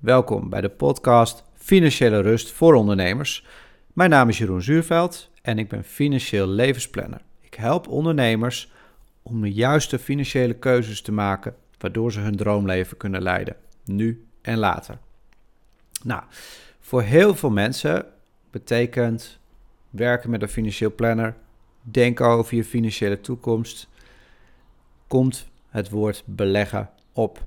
Welkom bij de podcast Financiële Rust voor Ondernemers. Mijn naam is Jeroen Zuurveld en ik ben financieel levensplanner. Ik help ondernemers om de juiste financiële keuzes te maken, waardoor ze hun droomleven kunnen leiden, nu en later. Nou, voor heel veel mensen betekent werken met een financieel planner, denken over je financiële toekomst, komt het woord beleggen op.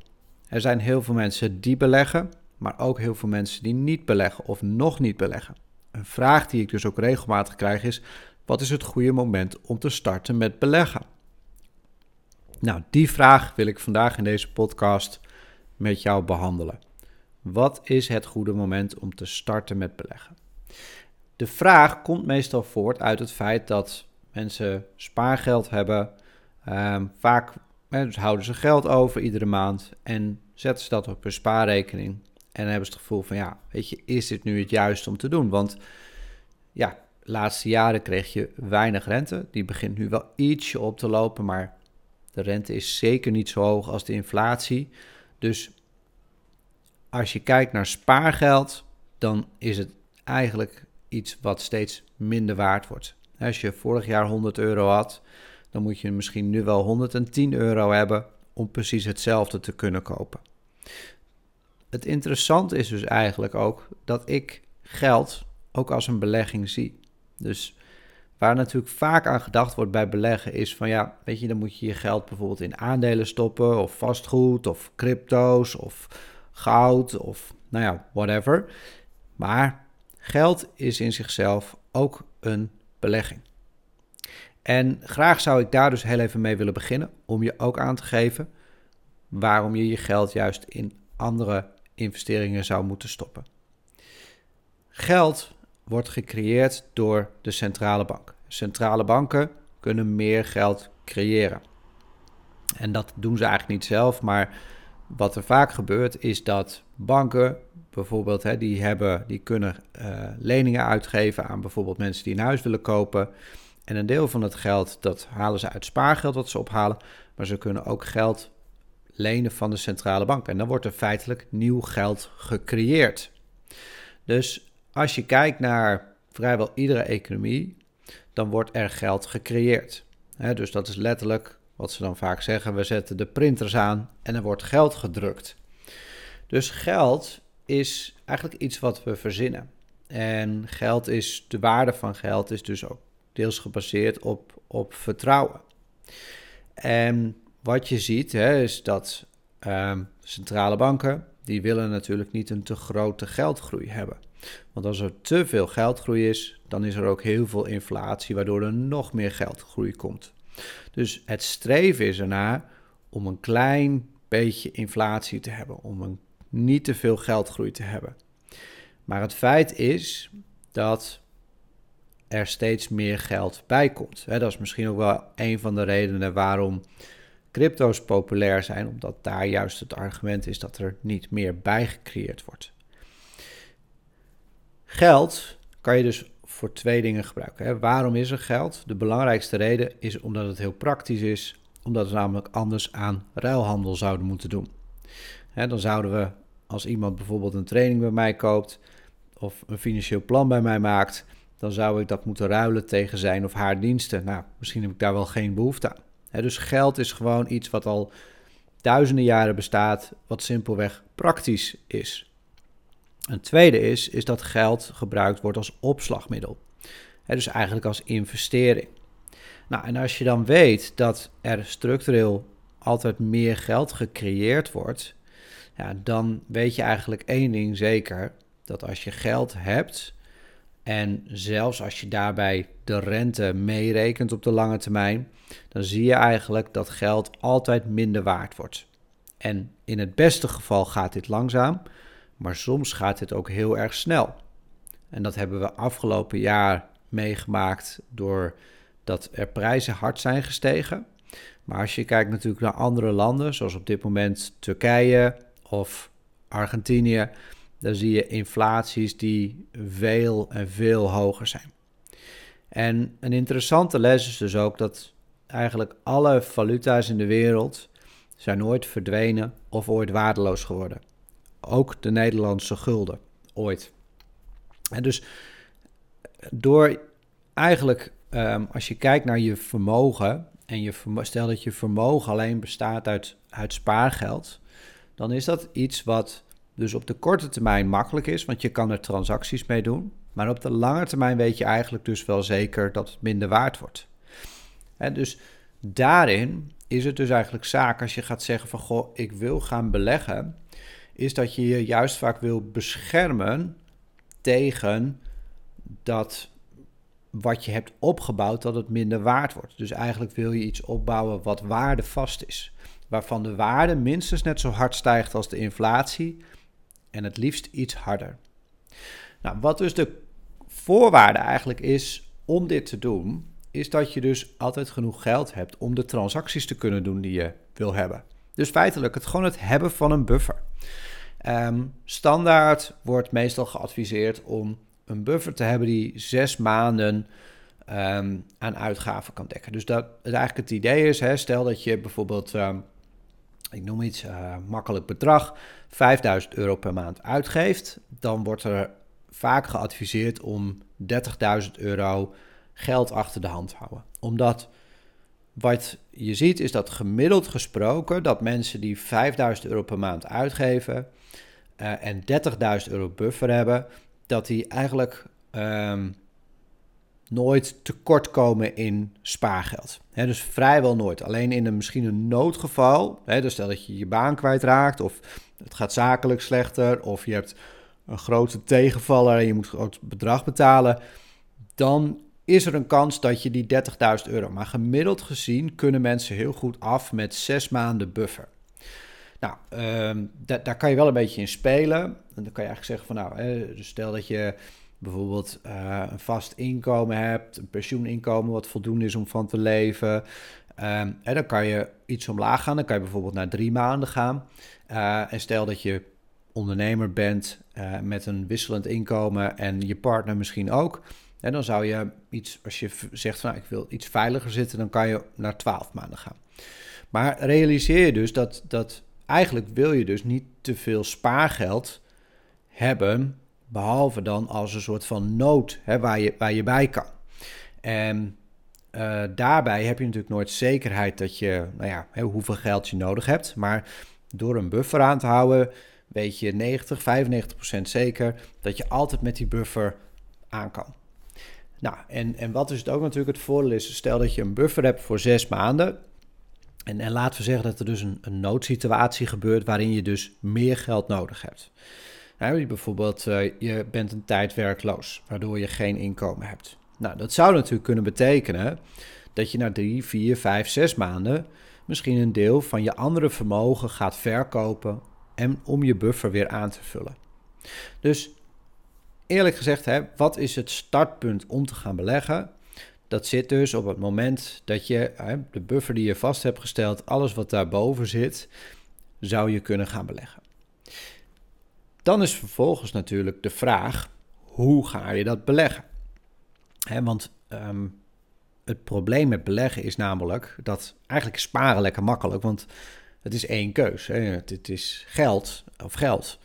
Er zijn heel veel mensen die beleggen, maar ook heel veel mensen die niet beleggen of nog niet beleggen. Een vraag die ik dus ook regelmatig krijg is: wat is het goede moment om te starten met beleggen? Nou, die vraag wil ik vandaag in deze podcast met jou behandelen. Wat is het goede moment om te starten met beleggen? De vraag komt meestal voort uit het feit dat mensen spaargeld hebben. Um, vaak dus houden ze geld over iedere maand en zetten ze dat op hun spaarrekening. En dan hebben ze het gevoel van, ja, weet je, is dit nu het juiste om te doen? Want ja, de laatste jaren kreeg je weinig rente. Die begint nu wel ietsje op te lopen, maar de rente is zeker niet zo hoog als de inflatie. Dus als je kijkt naar spaargeld, dan is het eigenlijk iets wat steeds minder waard wordt. Als je vorig jaar 100 euro had, dan moet je misschien nu wel 110 euro hebben om precies hetzelfde te kunnen kopen. Het interessante is dus eigenlijk ook dat ik geld ook als een belegging zie. Dus waar natuurlijk vaak aan gedacht wordt bij beleggen is van ja, weet je, dan moet je je geld bijvoorbeeld in aandelen stoppen of vastgoed of crypto's of goud of nou ja, whatever. Maar geld is in zichzelf ook een belegging. En graag zou ik daar dus heel even mee willen beginnen, om je ook aan te geven waarom je je geld juist in andere investeringen zou moeten stoppen. Geld wordt gecreëerd door de centrale bank. Centrale banken kunnen meer geld creëren. En dat doen ze eigenlijk niet zelf, maar wat er vaak gebeurt is dat banken bijvoorbeeld, hè, die, hebben, die kunnen uh, leningen uitgeven aan bijvoorbeeld mensen die een huis willen kopen. En een deel van het geld, dat halen ze uit spaargeld wat ze ophalen. Maar ze kunnen ook geld lenen van de centrale bank. En dan wordt er feitelijk nieuw geld gecreëerd. Dus als je kijkt naar vrijwel iedere economie, dan wordt er geld gecreëerd. dus dat is letterlijk wat ze dan vaak zeggen: we zetten de printers aan en er wordt geld gedrukt. Dus geld is eigenlijk iets wat we verzinnen. En geld is, de waarde van geld is dus ook deels gebaseerd op, op vertrouwen. En wat je ziet hè, is dat um, centrale banken, die willen natuurlijk niet een te grote geldgroei hebben. Want als er te veel geldgroei is, dan is er ook heel veel inflatie, waardoor er nog meer geldgroei komt. Dus het streven is ernaar om een klein beetje inflatie te hebben, om een, niet te veel geldgroei te hebben. Maar het feit is dat er steeds meer geld bij komt. dat is misschien ook wel een van de redenen waarom crypto's populair zijn, omdat daar juist het argument is dat er niet meer bij gecreëerd wordt. Geld kan je dus voor twee dingen gebruiken. Waarom is er geld? De belangrijkste reden is omdat het heel praktisch is, omdat we namelijk anders aan ruilhandel zouden moeten doen. dan zouden we, als iemand bijvoorbeeld een training bij mij koopt of een financieel plan bij mij maakt, dan zou ik dat moeten ruilen tegen zijn of haar diensten. Nou, misschien heb ik daar wel geen behoefte aan. Dus geld is gewoon iets wat al duizenden jaren bestaat, wat simpelweg praktisch is. Een tweede is, is dat geld gebruikt wordt als opslagmiddel. dus eigenlijk als investering. Nou, en als je dan weet dat er structureel altijd meer geld gecreëerd wordt, ja, dan weet je eigenlijk één ding zeker: dat als je geld hebt, en zelfs als je daarbij de rente meerekent op de lange termijn, dan zie je eigenlijk dat geld altijd minder waard wordt. En in het beste geval gaat dit langzaam, maar soms gaat dit ook heel erg snel. En dat hebben we afgelopen jaar meegemaakt doordat er prijzen hard zijn gestegen. Maar als je kijkt natuurlijk naar andere landen, zoals op dit moment Turkije of Argentinië, dan zie je inflaties die veel en veel hoger zijn. En een interessante les is dus ook dat eigenlijk alle valuta's in de wereld zijn ooit verdwenen of ooit waardeloos geworden. ook de Nederlandse gulden ooit. En dus door eigenlijk, ehm, als je kijkt naar je vermogen en je stel dat je vermogen alleen bestaat uit, uit spaargeld, dan is dat iets wat dus op de korte termijn makkelijk is, want je kan er transacties mee doen. Maar op de lange termijn weet je eigenlijk dus wel zeker dat het minder waard wordt. En dus daarin is het dus eigenlijk zaak als je gaat zeggen van goh, ik wil gaan beleggen, is dat je je juist vaak wil beschermen tegen dat wat je hebt opgebouwd, dat het minder waard wordt. Dus eigenlijk wil je iets opbouwen wat waardevast is. Waarvan de waarde minstens net zo hard stijgt als de inflatie en het liefst iets harder. Nou, wat dus de voorwaarde eigenlijk is om dit te doen, is dat je dus altijd genoeg geld hebt om de transacties te kunnen doen die je wil hebben. Dus feitelijk het gewoon het hebben van een buffer. Um, standaard wordt meestal geadviseerd om een buffer te hebben die zes maanden ehm, aan uitgaven kan dekken. Dus dat het eigenlijk het idee is, hè, stel dat je bijvoorbeeld, ehm, ik noem iets, uh, makkelijk bedrag, 5000 euro per maand uitgeeft, dan wordt er vaak geadviseerd om 30.000 euro geld achter de hand te houden. Omdat wat je ziet is dat gemiddeld gesproken dat mensen die 5000 euro per maand uitgeven uh, en 30.000 euro buffer hebben, dat die eigenlijk um, nooit tekort komen in spaargeld. dus vrijwel nooit. Alleen in een misschien een noodgeval, he, dus stel dat je je baan kwijtraakt of het gaat zakelijk slechter of je hebt een grote tegenvaller en je moet een groot bedrag betalen, dan is er een kans dat je die 30.000 euro. Maar gemiddeld gezien kunnen mensen heel goed af met zes maanden buffer. Nou, um, daar kan je wel een beetje in spelen. En dan kan je eigenlijk zeggen van nou, dus stel dat je bijvoorbeeld uh, een vast inkomen hebt, een pensioeninkomen wat voldoende is om van te leven. En dan kan je iets omlaag gaan. Dan kan je bijvoorbeeld naar drie maanden gaan. Uh, en stel dat je ondernemer bent uh, met een wisselend inkomen en je partner misschien ook. En dan zou je iets, als je zegt van nou, ik wil iets veiliger zitten, dan kan je naar 12 maanden gaan. Maar realiseer je dus dat, dat eigenlijk wil je dus niet te veel spaargeld hebben, behalve dan als een soort van nood hè, waar, je, waar je bij kan. En uh, daarbij heb je natuurlijk nooit zekerheid dat je, nou ja, hè, hoeveel geld je nodig hebt. Maar door een buffer aan te houden, weet je 90, 95 procent zeker dat je altijd met die buffer aan kan. Nou, en, en wat is het ook natuurlijk het voordeel is, stel dat je een buffer hebt voor zes maanden. En, en laten we zeggen dat er dus een noodsituatie gebeurt waarin je dus meer geld nodig hebt. Bijvoorbeeld, uh, je bent een tijd werkloos, waardoor je geen inkomen hebt. Nou, dat zou natuurlijk kunnen betekenen dat je na drie, vier, vijf, zes maanden misschien een deel van je andere vermogen gaat verkopen en om je buffer weer aan te vullen. Dus eerlijk gezegd, hè, wat is het startpunt om te gaan beleggen? Dat zit dus op het moment dat je hè, de buffer die je vast hebt gesteld, alles wat daarboven zit, zou je kunnen gaan beleggen. Dan is vervolgens natuurlijk de vraag: hoe ga je dat beleggen? Want ehm, het probleem met beleggen is namelijk dat eigenlijk sparen lekker makkelijk, want het is één keus. Hè. Het, is geld of geld.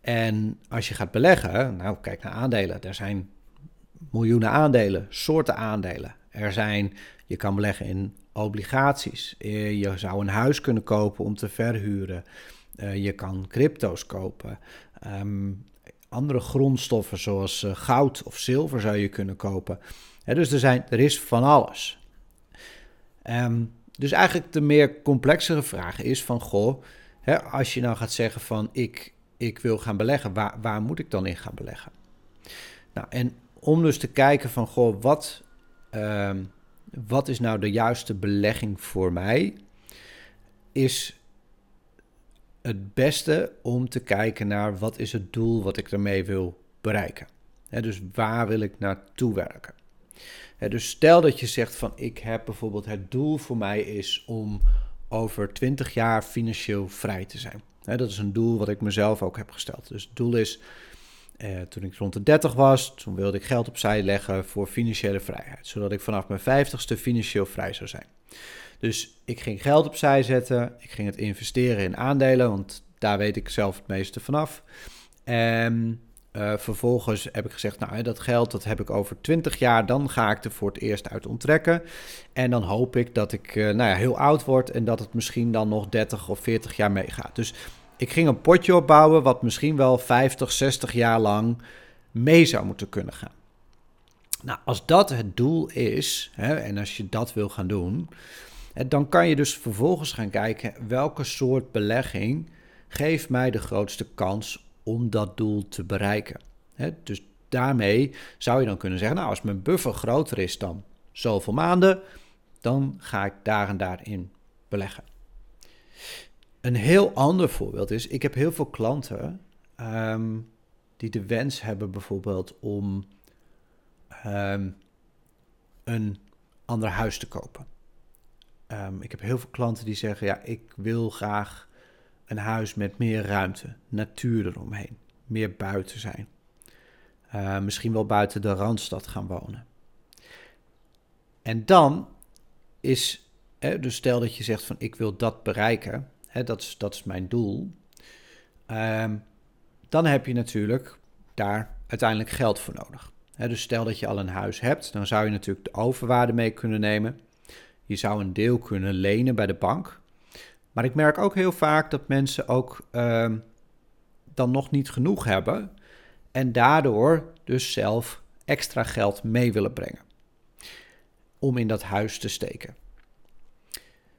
En als je gaat beleggen, nou kijk naar aandelen. Er zijn miljoenen aandelen, soorten aandelen. Er zijn, je kan beleggen in obligaties. Eh, je zou een huis kunnen kopen om te verhuren. Eh, je kan crypto's kopen. Ehm, andere grondstoffen zoals eh, goud of zilver zou je kunnen kopen. dus er, zijn, er is van alles. Um, dus eigenlijk de meer complexere vraag is van, goh, als je nou gaat zeggen van ik, ik wil gaan beleggen, waar, waar moet ik dan in gaan beleggen? Nou, en om dus te kijken van, goh, wat, um, wat is nou de juiste belegging voor mij, is het beste om te kijken naar wat is het doel wat ik ermee wil bereiken. dus waar wil ik naartoe werken? dus stel dat je zegt van ik heb bijvoorbeeld het doel voor mij is om over 20 jaar financieel vrij te zijn. dat is een doel wat ik mezelf ook heb gesteld. Dus het doel is, eh, toen ik rond de 30 was, toen wilde ik geld opzij leggen voor financiële vrijheid. Zodat ik vanaf mijn 50ste financieel vrij zou zijn. Dus ik ging geld opzij zetten, ik ging het investeren in aandelen, want daar weet ik zelf het meeste vanaf. En uh, vervolgens heb ik gezegd, nou dat geld dat heb ik over 20 jaar, dan ga ik er voor het eerst uit onttrekken. En dan hoop ik dat ik uh, nou ja, heel oud word en dat het misschien dan nog 30 of 40 jaar meegaat. Dus ik ging een potje opbouwen wat misschien wel 50, 60 jaar lang mee zou moeten kunnen gaan. Nou, als dat het doel is, hè, en als je dat wil gaan doen, dan kan je dus vervolgens gaan kijken welke soort belegging geeft mij de grootste kans om dat doel te bereiken. dus daarmee zou je dan kunnen zeggen, nou als mijn buffer groter is dan zoveel maanden, dan ga ik daar en daarin beleggen. Een heel ander voorbeeld is, ik heb heel veel klanten ehm, die de wens hebben bijvoorbeeld om Ehm, een ander huis te kopen. Ehm, ik heb heel veel klanten die zeggen: ja, ik wil graag een huis met meer ruimte, natuur eromheen, meer buiten zijn. Uh, misschien wel buiten de randstad gaan wonen. En dan is, hè, dus stel dat je zegt van ik wil dat bereiken, hè, dat, is, dat is mijn doel. Ehm, dan heb je natuurlijk daar uiteindelijk geld voor nodig dus stel dat je al een huis hebt, dan zou je natuurlijk de overwaarde mee kunnen nemen. Je zou een deel kunnen lenen bij de bank. Maar ik merk ook heel vaak dat mensen ook ehm, dan nog niet genoeg hebben en daardoor dus zelf extra geld mee willen brengen om in dat huis te steken.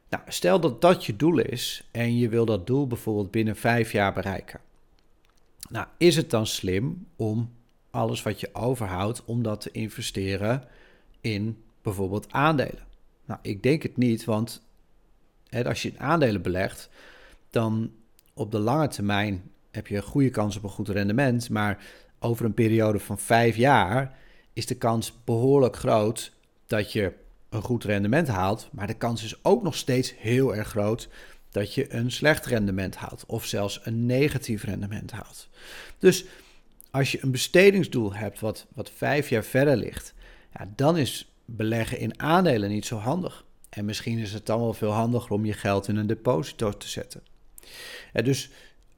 Nou, stel dat dat je doel is en je wil dat doel bijvoorbeeld binnen vijf jaar bereiken. Nou, is het dan slim om alles wat je overhoudt om dat te investeren in bijvoorbeeld aandelen? Nou, ik denk het niet, want hè, als je in aandelen belegt, dan op de lange termijn heb je een goede kans op een goed rendement, maar over een periode van vijf jaar is de kans behoorlijk groot dat je een goed rendement haalt, maar de kans is ook nog steeds heel erg groot dat je een slecht rendement haalt of zelfs een negatief rendement haalt. Dus als je een bestedingsdoel hebt wat, wat vijf jaar verder ligt, ja, dan is beleggen in aandelen niet zo handig. En misschien is het dan wel veel handiger om je geld in een deposito te zetten. Ja, dus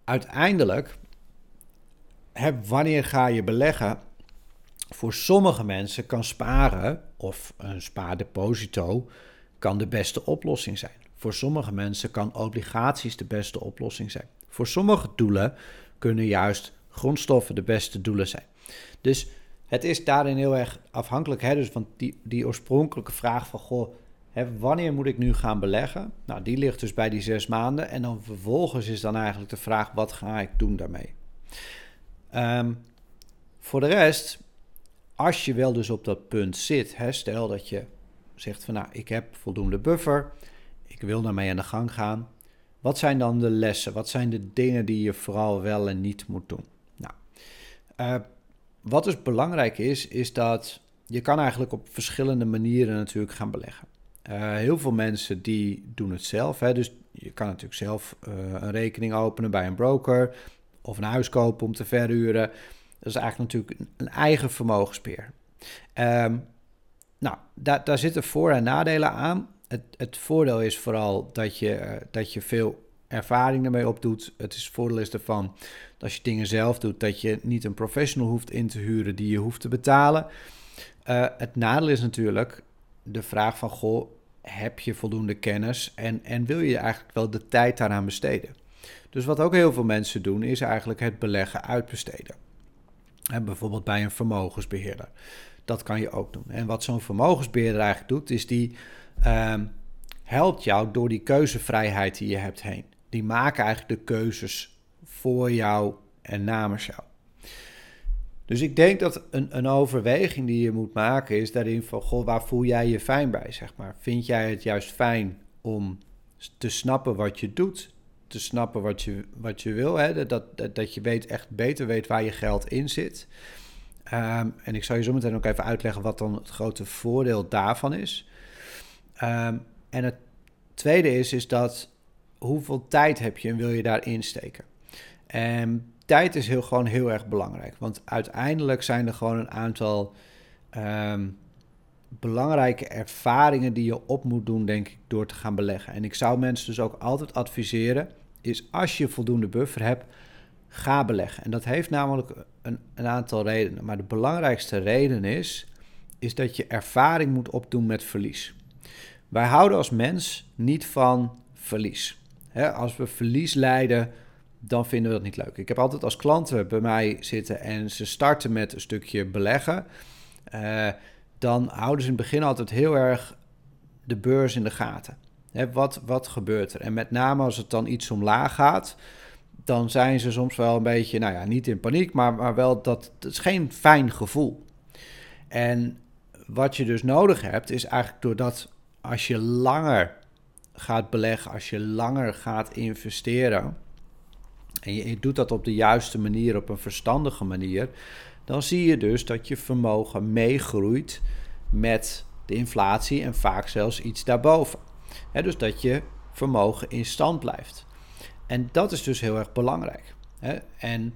uiteindelijk, hè, wanneer ga je beleggen? Voor sommige mensen kan sparen of een spaardeposito kan de beste oplossing zijn. Voor sommige mensen kan obligaties de beste oplossing zijn. Voor sommige doelen kunnen juist grondstoffen de beste doelen zijn. Dus het is daarin heel erg afhankelijk. Hè? Dus van die, die oorspronkelijke vraag van, goh, hè, wanneer moet ik nu gaan beleggen? Nou, die ligt dus bij die zes maanden. En dan vervolgens is dan eigenlijk de vraag, wat ga ik doen daarmee? Ehm, voor de rest, als je wel dus op dat punt zit, hè, stel dat je zegt van, nou, ik heb voldoende buffer, ik wil daarmee aan de gang gaan. Wat zijn dan de lessen? Wat zijn de dingen die je vooral wel en niet moet doen? Uh, wat dus belangrijk is, is dat je kan eigenlijk op verschillende manieren natuurlijk gaan beleggen. Uh, heel veel mensen die doen het zelf. Hè? Dus je kan natuurlijk zelf uh, een rekening openen bij een broker of een huis kopen om te verhuren. Dat is eigenlijk natuurlijk een, eigen vermogensbeheer. Um, nou, daar, daar zitten voor- en nadelen aan. Het, het voordeel is vooral dat je, dat je veel ervaring ermee opdoet. Het is, voordeel is ervan dat als je dingen zelf doet, dat je niet een professional hoeft in te huren die je hoeft te betalen. Uh, het nadeel is natuurlijk de vraag van, goh, heb je voldoende kennis en, en wil je eigenlijk wel de tijd daaraan besteden? Dus wat ook heel veel mensen doen, is eigenlijk het beleggen uitbesteden. En bijvoorbeeld bij een vermogensbeheerder. Dat kan je ook doen. En wat zo'n vermogensbeheerder eigenlijk doet, is die uh, helpt jou door die keuzevrijheid die je hebt heen die maken eigenlijk de keuzes voor jou en namens jou. Dus ik denk dat een, een overweging die je moet maken is daarin van, goh, waar voel jij je fijn bij, zeg maar. Vind jij het juist fijn om te snappen wat je doet, te snappen wat je, wat je wil, hè? Dat, dat, dat je weet, echt beter weet waar je geld in zit. Um, en ik zal je zo meteen ook even uitleggen wat dan het grote voordeel daarvan is. Um, en het tweede is, is dat hoeveel tijd heb je en wil je daarin steken? En tijd is heel, gewoon heel erg belangrijk. Want uiteindelijk zijn er gewoon een aantal ehm, belangrijke ervaringen die je op moet doen, denk ik, door te gaan beleggen. En ik zou mensen dus ook altijd adviseren, is als je voldoende buffer hebt, ga beleggen. En dat heeft namelijk een, een aantal redenen. Maar de belangrijkste reden is, is dat je ervaring moet opdoen met verlies. Wij houden als mens niet van verlies. Als we verlies lijden, dan vinden we dat niet leuk. Ik heb altijd als klanten bij mij zitten en ze starten met een stukje beleggen. Uh, dan houden ze in het begin altijd heel erg de beurs in de gaten. wat, wat gebeurt er? En met name als het dan iets omlaag gaat, dan zijn ze soms wel een beetje, nou ja, niet in paniek, maar, maar wel dat het is geen fijn gevoel. En wat je dus nodig hebt, is eigenlijk doordat als je langer gaat beleggen, als je langer gaat investeren, en je doet dat op de juiste manier, op een verstandige manier, dan zie je dus dat je vermogen meegroeit met de inflatie en vaak zelfs iets daarboven. dus dat je vermogen in stand blijft. En dat is dus heel erg belangrijk. En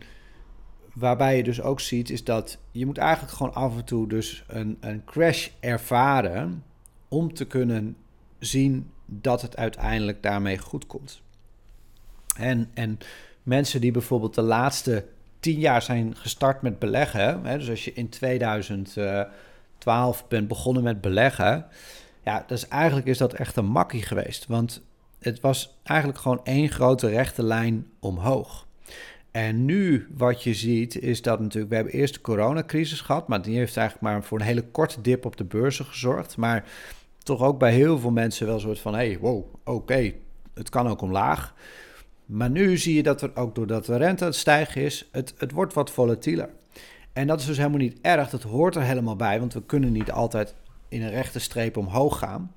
waarbij je dus ook ziet, is dat je moet eigenlijk gewoon af en toe dus een, een crash ervaren om te kunnen zien dat het uiteindelijk daarmee goed komt. En, en mensen die bijvoorbeeld de laatste tien jaar zijn gestart met beleggen, hè, dus als je in 2012 bent begonnen met beleggen, ja, dus eigenlijk is dat echt een makkie geweest. Want het was eigenlijk gewoon één grote rechte lijn omhoog. En nu wat je ziet is dat natuurlijk, we hebben eerst de coronacrisis gehad, maar die heeft eigenlijk maar voor een hele korte dip op de beurzen gezorgd. Maar toch ook bij heel veel mensen wel een soort van, hey, wow, oké, het kan ook omlaag. Maar nu zie je dat er ook doordat de rente aan het stijgen is, het, het wordt wat volatieler. En dat is dus helemaal niet erg, dat hoort er helemaal bij, want we kunnen niet altijd in een rechte streep omhoog gaan.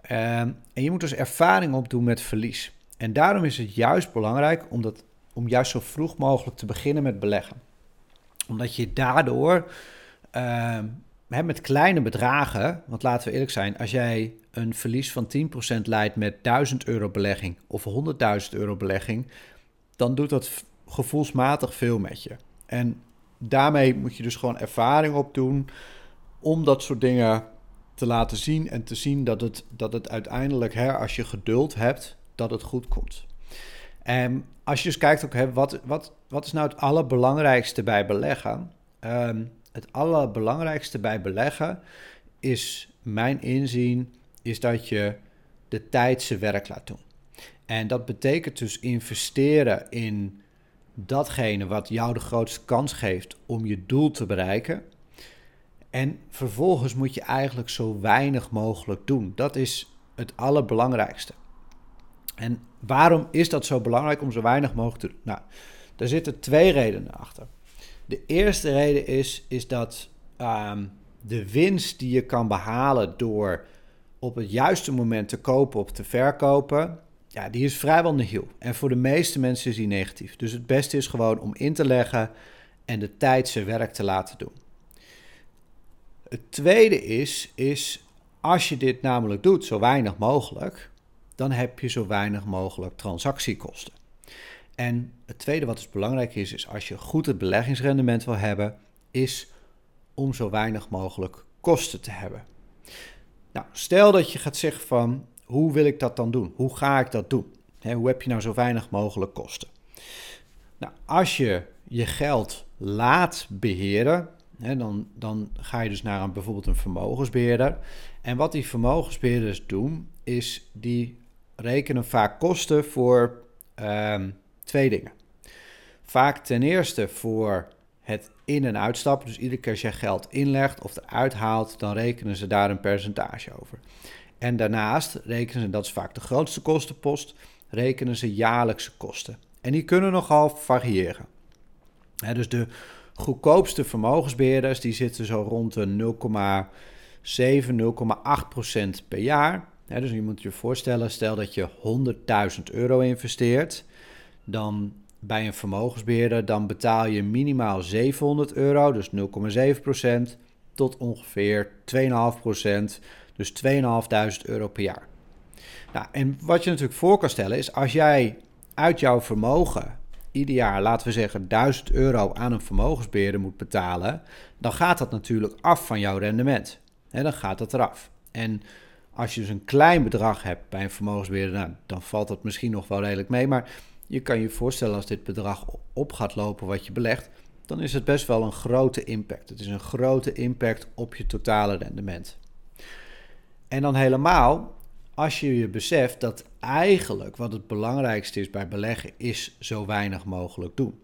Ehm, en je moet dus ervaring opdoen met verlies. En daarom is het juist belangrijk om, dat, om juist zo vroeg mogelijk te beginnen met beleggen. Omdat je daardoor uh, met kleine bedragen, want laten we eerlijk zijn, als jij een verlies van 10% leidt met 1000 euro belegging of 100.000 euro belegging, dan doet dat gevoelsmatig veel met je. En daarmee moet je dus gewoon ervaring opdoen om dat soort dingen te laten zien en te zien dat het, dat het uiteindelijk, hè, als je geduld hebt, dat het goed komt. En als je dus kijkt ook, hè, wat, wat, wat is nou het allerbelangrijkste bij beleggen? Um, het allerbelangrijkste bij beleggen is mijn inzien, is dat je de tijd zijn werk laat doen. En dat betekent dus investeren in datgene wat jou de grootste kans geeft om je doel te bereiken. En vervolgens moet je eigenlijk zo weinig mogelijk doen. Dat is het allerbelangrijkste. En waarom is dat zo belangrijk om zo weinig mogelijk te doen? Nou, daar zitten twee redenen achter. De eerste reden is, is dat ehm, de winst die je kan behalen door op het juiste moment te kopen of te verkopen, ja, die is vrijwel nihil. En voor de meeste mensen is die negatief. Dus het beste is gewoon om in te leggen en de tijd zijn werk te laten doen. Het tweede is, is als je dit namelijk doet, zo weinig mogelijk, dan heb je zo weinig mogelijk transactiekosten. En het tweede wat dus belangrijk is, is als je goed het beleggingsrendement wil hebben, is om zo weinig mogelijk kosten te hebben. Nou, stel dat je gaat zeggen van, hoe wil ik dat dan doen? Hoe ga ik dat doen? hoe heb je nou zo weinig mogelijk kosten? Nou, als je je geld laat beheren, dan, dan ga je dus naar een, bijvoorbeeld een vermogensbeheerder. En wat die vermogensbeheerders doen, is die rekenen vaak kosten voor ehm, twee dingen. Vaak ten eerste voor het in- en uitstappen. Dus iedere keer als je geld inlegt of eruit haalt, dan rekenen ze daar een percentage over. En daarnaast rekenen ze, dat is vaak de grootste kostenpost, rekenen ze jaarlijkse kosten. En die kunnen nogal variëren. dus de goedkoopste vermogensbeheerders die zitten zo rond de 0,7, 0,8 procent per jaar. dus je moet je voorstellen, stel dat je 100.000 euro investeert dan bij een vermogensbeheerder, dan betaal je minimaal 700 euro, dus 0,7%, tot ongeveer 2,5%, dus 2.500 euro per jaar. Nou, en wat je natuurlijk voor kan stellen is, als jij uit jouw vermogen ieder jaar, laten we zeggen, 1000 euro aan een vermogensbeheerder moet betalen, dan gaat dat natuurlijk af van jouw rendement. En dan gaat dat eraf. En als je dus een klein bedrag hebt bij een vermogensbeheerder, nou, dan valt dat misschien nog wel redelijk mee. Maar je kan je voorstellen als dit bedrag op gaat lopen wat je belegt, dan is het best wel een grote impact. Het is een grote impact op je totale rendement. En dan helemaal als je je beseft dat eigenlijk wat het belangrijkste is bij beleggen, is zo weinig mogelijk doen.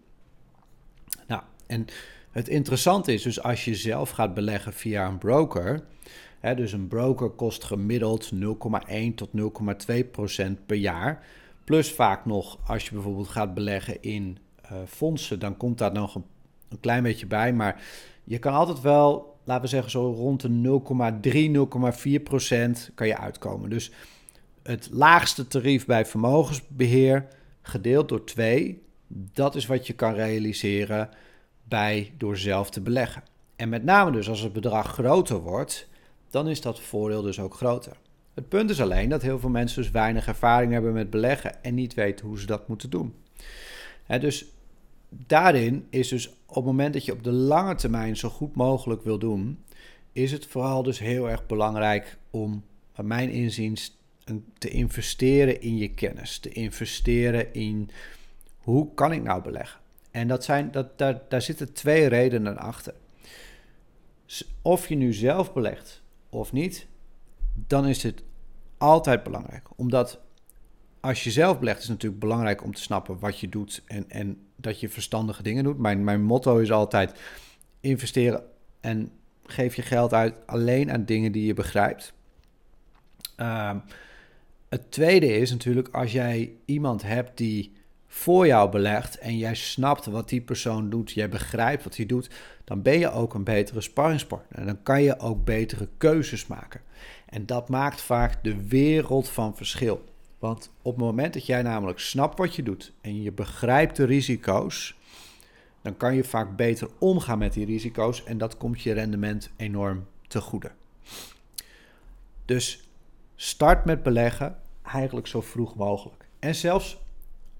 Nou, en het interessante is dus als je zelf gaat beleggen via een broker. Hè, dus een broker kost gemiddeld 0,1 tot 0,2 procent per jaar. Plus vaak nog, als je bijvoorbeeld gaat beleggen in uh, fondsen, dan komt daar nog een, een, klein beetje bij. Maar je kan altijd wel, laten we zeggen, zo rond de 0,3, 0,4 procent kan je uitkomen. Dus het laagste tarief bij vermogensbeheer gedeeld door 2, dat is wat je kan realiseren bij door zelf te beleggen. En met name dus als het bedrag groter wordt, dan is dat voordeel dus ook groter. Het punt is alleen dat heel veel mensen dus weinig ervaring hebben met beleggen en niet weten hoe ze dat moeten doen. dus daarin is dus op het moment dat je op de lange termijn zo goed mogelijk wil doen, is het vooral dus heel erg belangrijk om, bij mijn inziens, te investeren in je kennis. Te investeren in hoe kan ik nou beleggen. En dat zijn, dat, daar, daar zitten twee redenen achter. Of je nu zelf belegt of niet, dan is dit altijd belangrijk. Omdat als je zelf belegt, is het natuurlijk belangrijk om te snappen wat je doet en, en dat je verstandige dingen doet. Mijn, mijn motto is altijd investeren en geef je geld uit alleen aan dingen die je begrijpt. Uh, het tweede is natuurlijk als jij iemand hebt die voor jou belegt en jij snapt wat die persoon doet, jij begrijpt wat hij doet, dan ben je ook een betere sparringspartner. En dan kan je ook betere keuzes maken. En dat maakt vaak de wereld van verschil. Want op het moment dat jij namelijk snapt wat je doet en je begrijpt de risico's, dan kan je vaak beter omgaan met die risico's en dat komt je rendement enorm te goede. Dus Start met beleggen eigenlijk zo vroeg mogelijk. En zelfs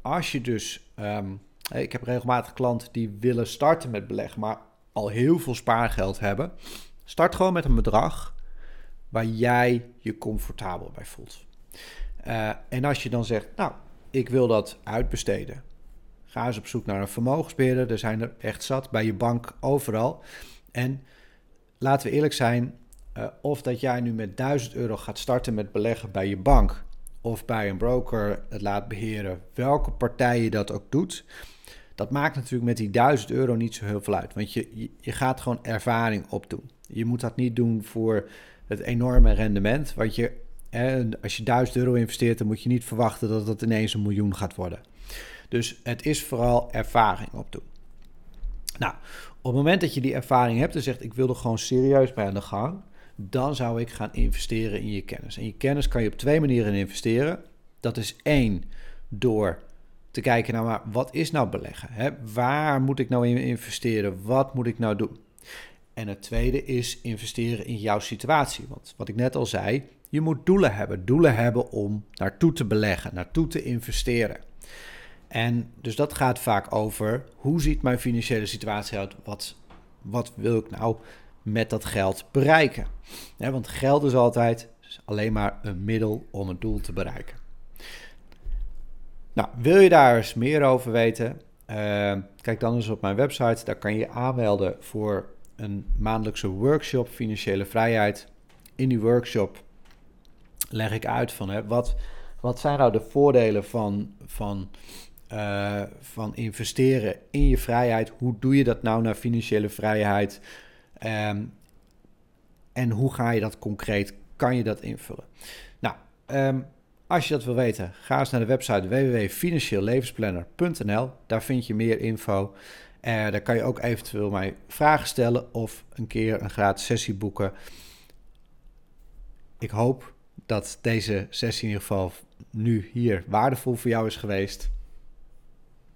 als je dus, um, ik heb regelmatig klanten die willen starten met beleggen, maar al heel veel spaargeld hebben. Start gewoon met een bedrag waar jij je comfortabel bij voelt. Uh, en als je dan zegt, nou, ik wil dat uitbesteden. Ga eens op zoek naar een vermogensbeheerder. Er zijn er echt zat bij je bank overal. En laten we eerlijk zijn, uh, of dat jij nu met 1000 euro gaat starten met beleggen bij je bank of bij een broker het laat beheren, welke partij je dat ook doet, dat maakt natuurlijk met die 1000 euro niet zo heel veel uit. Want je, je, gaat gewoon ervaring opdoen. Je moet dat niet doen voor het enorme rendement. Want je, als je 1000 euro investeert, dan moet je niet verwachten dat het ineens een miljoen gaat worden. Dus het is vooral ervaring opdoen. Nou, op het moment dat je die ervaring hebt en zegt: Ik wil er gewoon serieus bij aan de gang dan zou ik gaan investeren in je kennis. En je kennis kan je op twee manieren investeren. Dat is één, door te kijken naar wat is nou beleggen? Hè? Waar moet ik nou in investeren? Wat moet ik nou doen? En het tweede is investeren in jouw situatie. Want wat ik net al zei, je moet doelen hebben. Doelen hebben om naartoe te beleggen, naartoe te investeren. En dus dat gaat vaak over hoe ziet mijn financiële situatie uit? Wat, wat wil ik nou met dat geld bereiken. want geld is altijd alleen maar een middel om een doel te bereiken. Nou, wil je daar eens meer over weten? Uh, kijk dan eens op mijn website. Daar kan je aanmelden voor een maandelijkse workshop financiële vrijheid. In die workshop leg ik uit van hè, wat, wat zijn nou de voordelen van, van, uh, van investeren in je vrijheid? Hoe doe je dat nou naar financiële vrijheid? Um, en hoe ga je dat concreet, kan je dat invullen? Nou, um, als je dat wil weten, ga eens naar de website www.financieellevensplanner.nl. Daar vind je meer info. Uh, daar kan je ook eventueel mij vragen stellen of een keer een gratis sessie boeken. Ik hoop dat deze sessie in ieder geval nu hier waardevol voor jou is geweest.